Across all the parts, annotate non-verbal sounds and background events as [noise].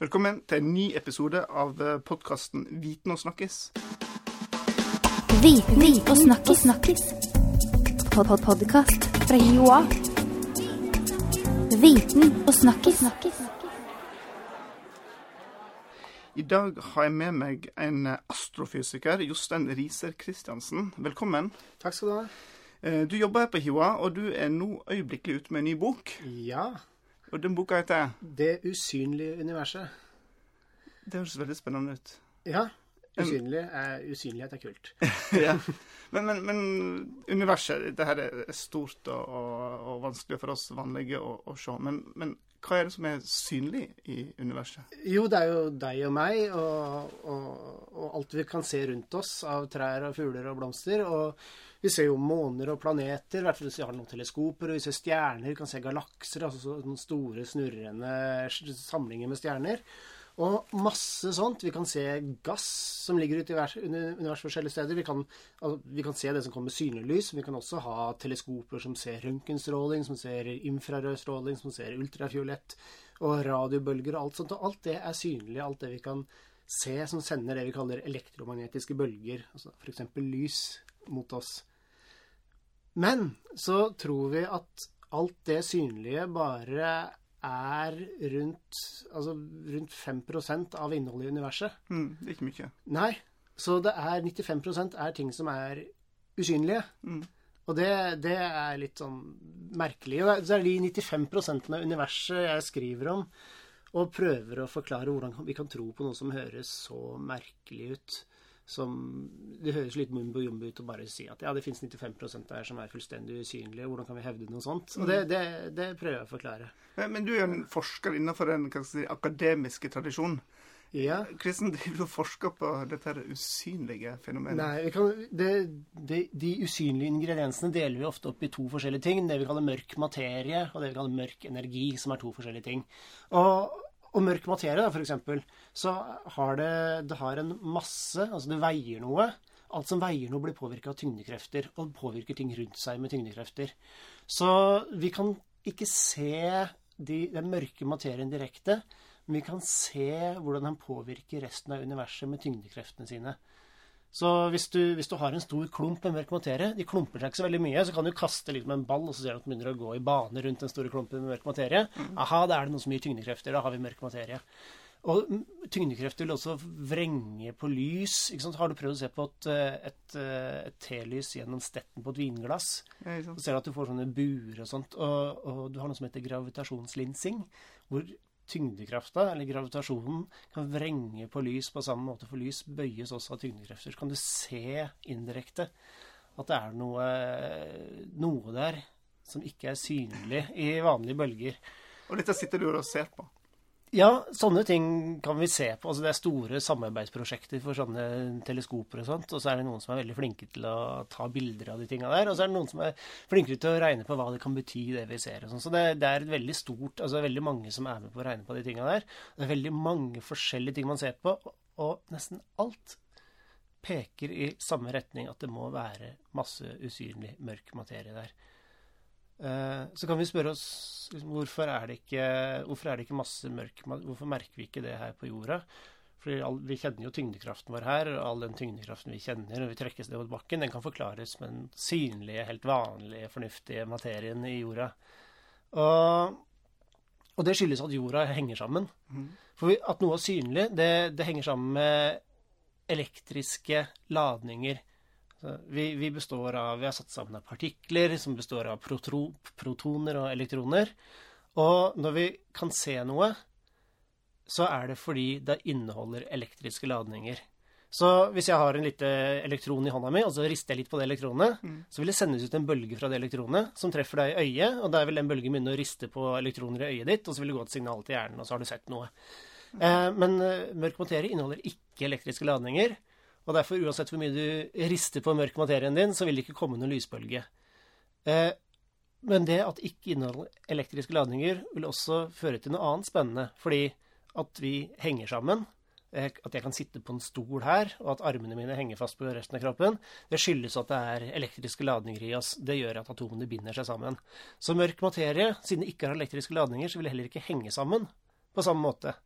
Velkommen til en ny episode av podkasten Viten og snakkes. Viten og snakkis. snakkis. Pod -pod Podkast fra Joa. Viten og snakkis. I dag har jeg med meg en astrofysiker, Jostein Riser Christiansen. Velkommen. Takk skal du ha. Eh, Du jobber her på HiOA, og du er nå øyeblikkelig ute med en ny bok. Ja, Og den boka heter Det usynlige universet. Det høres veldig spennende ut. Ja, usynlig er, usynlighet er kult. [laughs] ja. men, men, men universet, det her er stort og, og, og vanskelig for oss vanlige å, å se. Men, men hva er det som er synlig i universet? Jo, det er jo deg og meg og, og, alt vi kan se rundt oss av trær og fugler og blomster. Og vi ser jo måner og planeter, i hvert fall hvis vi har noen teleskoper. Og vi ser stjerner, vi kan se galakser, altså sånne store snurrende samlinger med stjerner. Og masse sånt. Vi kan se gass som ligger ute i vers- under universet forskjellige steder. Vi kan, altså, vi kan se det som kommer med synlig lys. Vi kan også ha teleskoper som ser røntgenstråling, som ser infrarød stråling, som ser ultrafiolett og radiobølger og alt sånt. Og alt det er synlig. Alt det vi kan se som sender det vi kaller elektromagnetiske bølger, altså f.eks. lys, mot oss. Men så tror vi at alt det synlige bare er rundt, altså rundt 5 av innholdet i universet. Mm, det er ikke mye. Nei. Så det er 95% er ting som er usynlige. Mm. Og det, det er litt sånn merkelig. Og så er det de 95% av universet jeg skriver om, og prøver å forklare hvordan vi kan tro på noe som høres så merkelig ut. Som Det høres litt mumbo jumbo ut å bare si at ja, det fins 95% der som er fullstendig usynlige. Hvordan kan vi hevde noe sånt? Og det, det, det prøver jeg å forklare. Men, du er jo en forsker innenfor den si, akademiske tradisjonen. Ja. Hvordan driver du og forsker på dette usynlige fenomenet? Nei, vi kan, det, det, De usynlige ingrediensene deler vi ofte opp i to forskjellige ting. Det vi kaller mørk materie, og det vi kaller mørk energi, som er to forskjellige ting. Og, og mørk materie, da, eksempel, så har det, det har en masse Altså, det veier noe. Alt som veier noe, blir påvirka av tyngdekrefter, og påvirker ting rundt seg med tyngdekrefter. Så vi kan ikke se de, den mørke materien direkte, men vi kan se hvordan den påvirker resten av universet med tyngdekreftene sine. Så hvis du, hvis du har en stor klump med mørk materie, de klumper seg ikke så veldig mye, så kan du kaste liksom en ball, og så ser du at den begynner å gå i bane rundt den store klumpen med mørk materie. Aha, da er det noe som gir tyngdekrefter. Da har vi mørk materie. Og mm, tyngdekrefter vil også vrenge på lys. Har du prøvd å se på et, et, et telys gjennom stetten på et vinglass? Så ser du at du får sånne buer og sånt. Og, og du har noe som heter gravitasjonslinsing, hvor tyngdekrafta, eller gravitasjonen, kan vrenge på lys på samme måte, for lys bøyes også av tyngdekrefter. Så kan du se indirekte at det er noe, noe der som ikke er synlig i vanlige bølger. Og dette sitter du og ser på. Ja, sånne ting kan vi se på. Altså, det er store samarbeidsprosjekter for sånne teleskoper og sånt. Og så er det noen som er veldig flinke til å ta bilder av de tinga der. Og så er det noen som er flinkere til å regne på hva det kan bety, det vi ser. og sånn. Så det, det er veldig stort Altså det er veldig mange som er med på å regne på de tinga der. Det er veldig mange forskjellige ting man ser på, og, og nesten alt peker i samme retning at det må være masse usynlig mørk materie der. Eh, Så kan vi spørre oss liksom, hvorfor er det ikke, hvorfor er det ikke masse mørk Hvorfor merker vi ikke det her på jorda? All, Vi kjenner jo tyngdekraften vår her, og all den tyngdekraften vi kjenner når vi trekkes ned mot bakken, den kan forklares med den synlige, helt vanlige, fornuftige materien i jorda. Og, og det skyldes at jorda henger sammen. For vi, at noe er synlig, det, det henger sammen med elektriske ladninger. Vi, vi består av, vi har satt sammen av partikler som består av protro, protoner og elektroner. Og når vi kan se noe, så er det fordi det inneholder elektriske ladninger. Så hvis jeg har en lite elektron i hånda mi, og så rister jeg litt på det elektronet, så vil det sendes ut en bølge fra det elektronet som treffer deg i øyet, og der vil den bølgen begynne å riste på elektroner i øyet ditt, og så vil det gå et signal til hjernen, og så har du sett noe. Eh, men eh, mørk materie inneholder ikke elektriske ladninger, og derfor, uansett hvor mye du rister på mørk materien din, så vil det ikke komme noen lysbølge. Eh, men det at ikke inneholder elektriske ladninger, vil også føre til noe annet spennende. Fordi at vi henger sammen, eh, at jeg kan sitte på en stol her, og at armene mine henger fast på resten av kroppen, det skyldes at det er elektriske ladninger i oss. Det gjør at atomene binder seg sammen. Så mørk materie, siden det ikke har elektriske ladninger, så vil det heller ikke henge sammen på samme måte.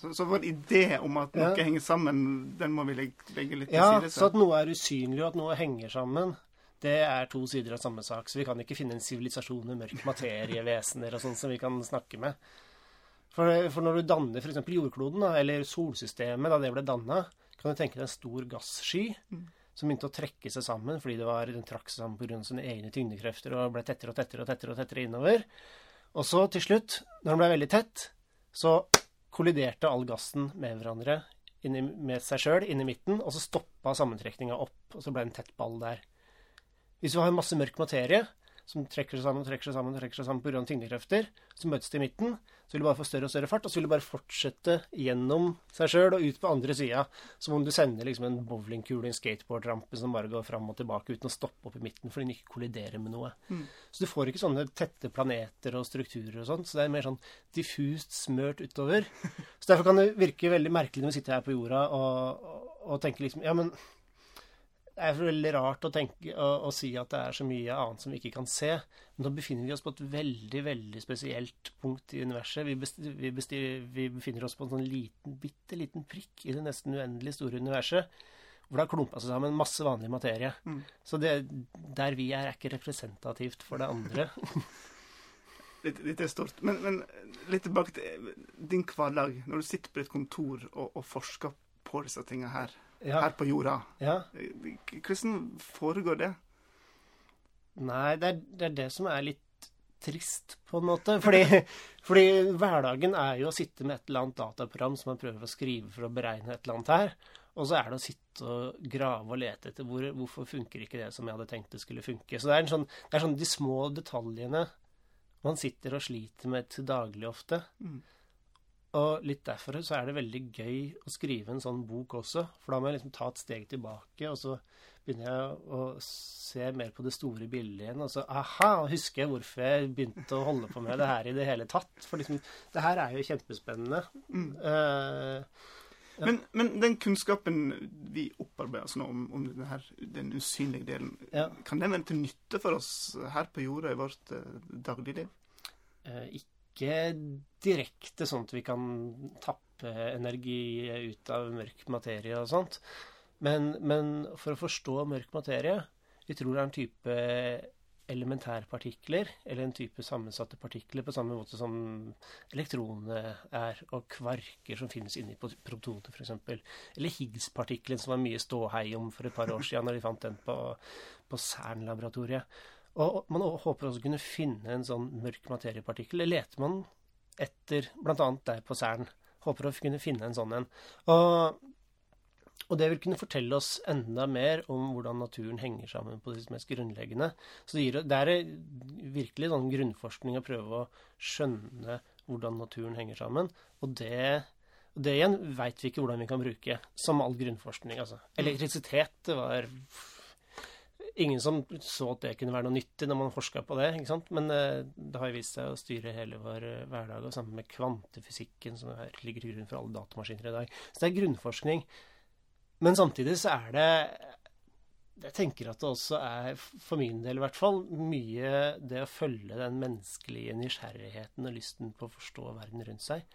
Så, så vår idé om at noe Ja. henger sammen, den må vi legge, legge litt til Ja, side. så at noe er usynlig, og at noe henger sammen, det er to sider av samme sak. Så vi kan ikke finne en sivilisasjon med mørk materievesener og sånn som vi kan snakke med. For, for når du danner f.eks. jordkloden, da, eller solsystemet da det ble danna, kan du tenke deg en stor gassky som begynte å trekke seg sammen fordi det var, den trakk seg sammen pga. sine egne tyngdekrefter og ble tettere og tettere og tettere og tettere innover. Og så til slutt, når den ble veldig tett, så kolliderte all gassen med hverandre inni, med seg sjøl inni midten, og så stoppa sammentrekninga opp, og så ble det en tett ball der. Hvis du har masse mørk materie som trekker seg sammen trekker seg sammen, trekker seg sammen pga. tyngdekrefter, så møtes de i midten, så vil du bare få større og større fart, og så vil du bare fortsette gjennom seg sjøl og ut på andre sida, som om du sender liksom en bowlingkule i en skateboardrampe som bare går fram og tilbake uten å stoppe opp i midten fordi den ikke kolliderer med noe. Så du får ikke sånne tette planeter og strukturer og sånt, så det er mer sånn diffust smørt utover. [laughs] Så derfor kan det virke veldig merkelig når vi sitter her på jorda og, og, og tenker liksom Ja, men det er veldig rart å, tenke, å, å si at det er så mye annet som vi ikke kan se. Men da befinner vi oss på et veldig veldig spesielt punkt i universet. Vi, best, vi, besti, vi befinner oss på en sånn liten, bitte liten prikk i det nesten uendelig store universet. Hvor det har klumpa seg sammen masse vanlig materie. Så det, der vi er, er ikke representativt for det andre. [laughs] Litt, litt er stort. Men, men litt tilbake til din hverdag. Når du sitter på et kontor og, og forsker på disse tingene her, Ja. her på jorda. ja. Hvordan foregår det? Nei, det er, det er det som er litt trist, på en måte. Fordi, [laughs] fordi hverdagen er jo å sitte med et eller annet dataprogram som man prøver å skrive for å beregne et eller annet her. Og så er det å sitte og grave og lete etter hvor, hvorfor funker ikke det som jeg hadde tenkt det skulle funke. Så det er, en sånn, det er sånn de små detaljene man sitter og sliter med til daglig ofte. Og litt derfor så er det veldig gøy å skrive en sånn bok også. For da må jeg liksom ta et steg tilbake, og så begynner jeg å se mer på det store bildet igjen. Og så aha, husker jeg hvorfor jeg begynte å holde på med det her i det hele tatt. For liksom, det her er jo kjempespennende. Eh, Men, men den kunnskapen vi opparbeider oss nå om, om den, her, den usynlige delen, Ja. kan den være til nytte for oss her på jorda i vårt uh, dagligliv? Uh, ikke direkte sånn at vi kan tappe energi ut av mørk materie og sånt. Men, men for å forstå mørk materie Vi tror det er en type elementærpartikler, eller en type sammensatte partikler, på samme måte som elektronene er, og kvarker som finnes inni protoner, f.eks. Eller Higgs-partikkelen, som var mye ståhei om for et par år siden, når de fant den på, på CERN-laboratoriet. Og man håper også å kunne finne en sånn mørk materiepartikkel. Det leter man etter, bl.a. der på CERN. Håper å kunne finne en sånn en. Og, og det vil kunne fortelle oss enda mer om hvordan naturen henger sammen på det mest grunnleggende. Så det, gir, det er virkelig sånn grunnforskning å prøve å skjønne hvordan naturen henger sammen. Og det, og det igjen veit vi ikke hvordan vi kan bruke, som all grunnforskning. Altså. Elektrisitet det var ingen som så at det kunne være noe nyttig når man forska på det. ikke sant? Men eh, det har jo vist seg å styre hele vår eh, hverdag, og sammen med kvantefysikken, som er, ligger til grunn for alle datamaskiner i dag. Så det er grunnforskning. Men samtidig så er det Jeg tenker at det også er, for min del i hvert fall, mye det å følge den menneskelige nysgjerrigheten og lysten på å forstå verden rundt seg.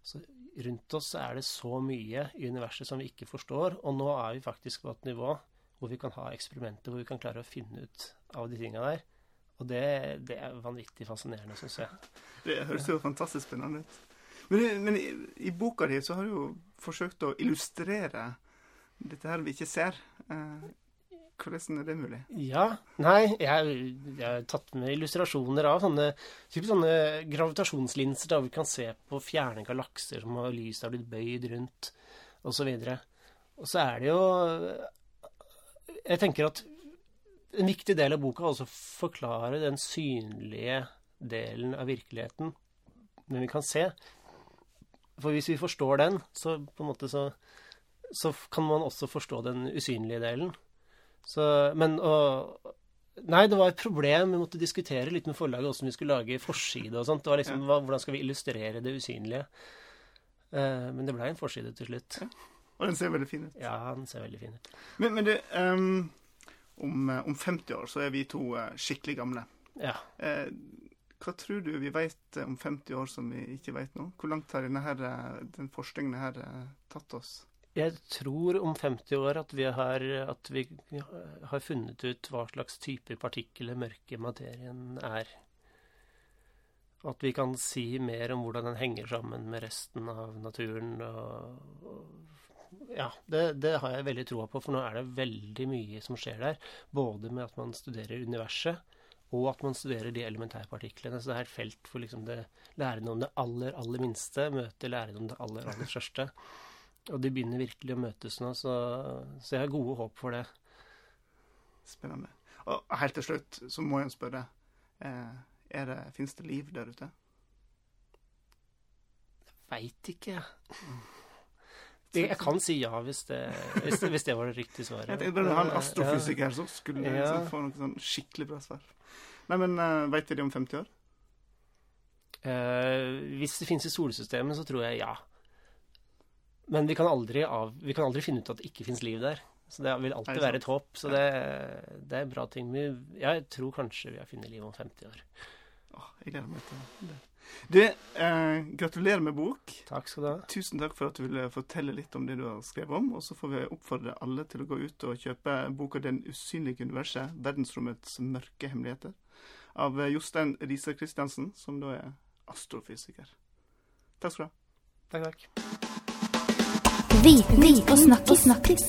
Så rundt oss er det så mye i universet som vi ikke forstår, og nå er vi faktisk på et nivå hvor vi kan ha eksperimenter hvor vi kan klare å finne ut av de tinga der. Og det, det er vanvittig fascinerende, syns jeg. Det høres jo fantastisk spennende ut. Men, men i, i, boka di så har du jo forsøkt å illustrere dette her vi ikke ser. Eh, hvordan er det mulig? Ja. Nei, jeg, jeg har tatt med illustrasjoner av sånne, sånne gravitasjonslinser der vi kan se på fjerne galakser som har lyset har blitt bøyd rundt, osv. Og så er det jo Jeg tenker at en viktig del av boka er også å forklare den synlige delen av virkeligheten, men vi kan se. For hvis vi forstår den, så så, så kan man også forstå den usynlige delen. Så, men og, Nei, det var et problem. Vi måtte diskutere litt med forlaget hvordan vi skulle lage forside og sånt. Det var liksom, Hvordan skal vi illustrere det usynlige? Eh, men det blei en forside til slutt. Og den ser veldig fin ut. Ja, den ser veldig fin ut. Men, men du, um, om, om, 50 år så er vi to uh, skikkelig gamle. Ja. Eh, Hva tror du vi vet om 50 år som vi ikke vet nå? Hvor langt har denne her, eh, den forskningen her eh, tatt oss? Jeg tror om 50 år at vi har, at vi har funnet ut hva slags type partikkel den mørke materien er. At vi kan si mer om hvordan den henger sammen med resten av naturen. Og, og ja, det, det, har jeg veldig troa på, for nå er det veldig mye som skjer der. Både med at man studerer universet, og at man studerer de elementærpartiklene. Så det er et felt for liksom det, lærende om det aller, aller minste møter lærende om det aller, aller største. Og de begynner virkelig å møtes nå, så, så jeg har gode håp for det. Spennende. Og helt til slutt så må jeg spørre. Eh, er det, Fins det liv der ute? Jeg Veit ikke, jeg. Jeg kan si ja hvis det, hvis hvis det var det riktige svaret. Jeg tenkte bare ha en astrofysiker ja. så skulle ja. liksom, få noe sånn skikkelig bra svar. Nei, men uh, veit vi det om 50 år? Uh, hvis det finnes i solsystemet, så tror jeg ja. Men vi kan, aldri av, vi kan aldri finne ut at det ikke finnes liv der. Så det vil alltid det være et håp. Så det, det er bra ting. Jeg tror kanskje vi har funnet liv om 50 år. Åh, jeg gleder meg til det. Du, eh, gratulerer med bok. Takk skal du ha. Tusen takk for at du ville fortelle litt om det du har skrevet om. Og så får vi oppfordre alle til å gå ut og kjøpe boka 'Den usynlige universet verdensrommets mørke hemmeligheter' av Jostein Riise Christiansen, som da er astrofysiker. Takk skal du ha. Takk, takk. Viten og snakkis. snakkis.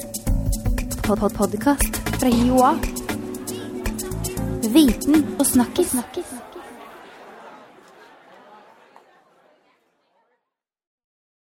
Pod -pod Podkast fra Joa. Viten og snakkis. snakkis.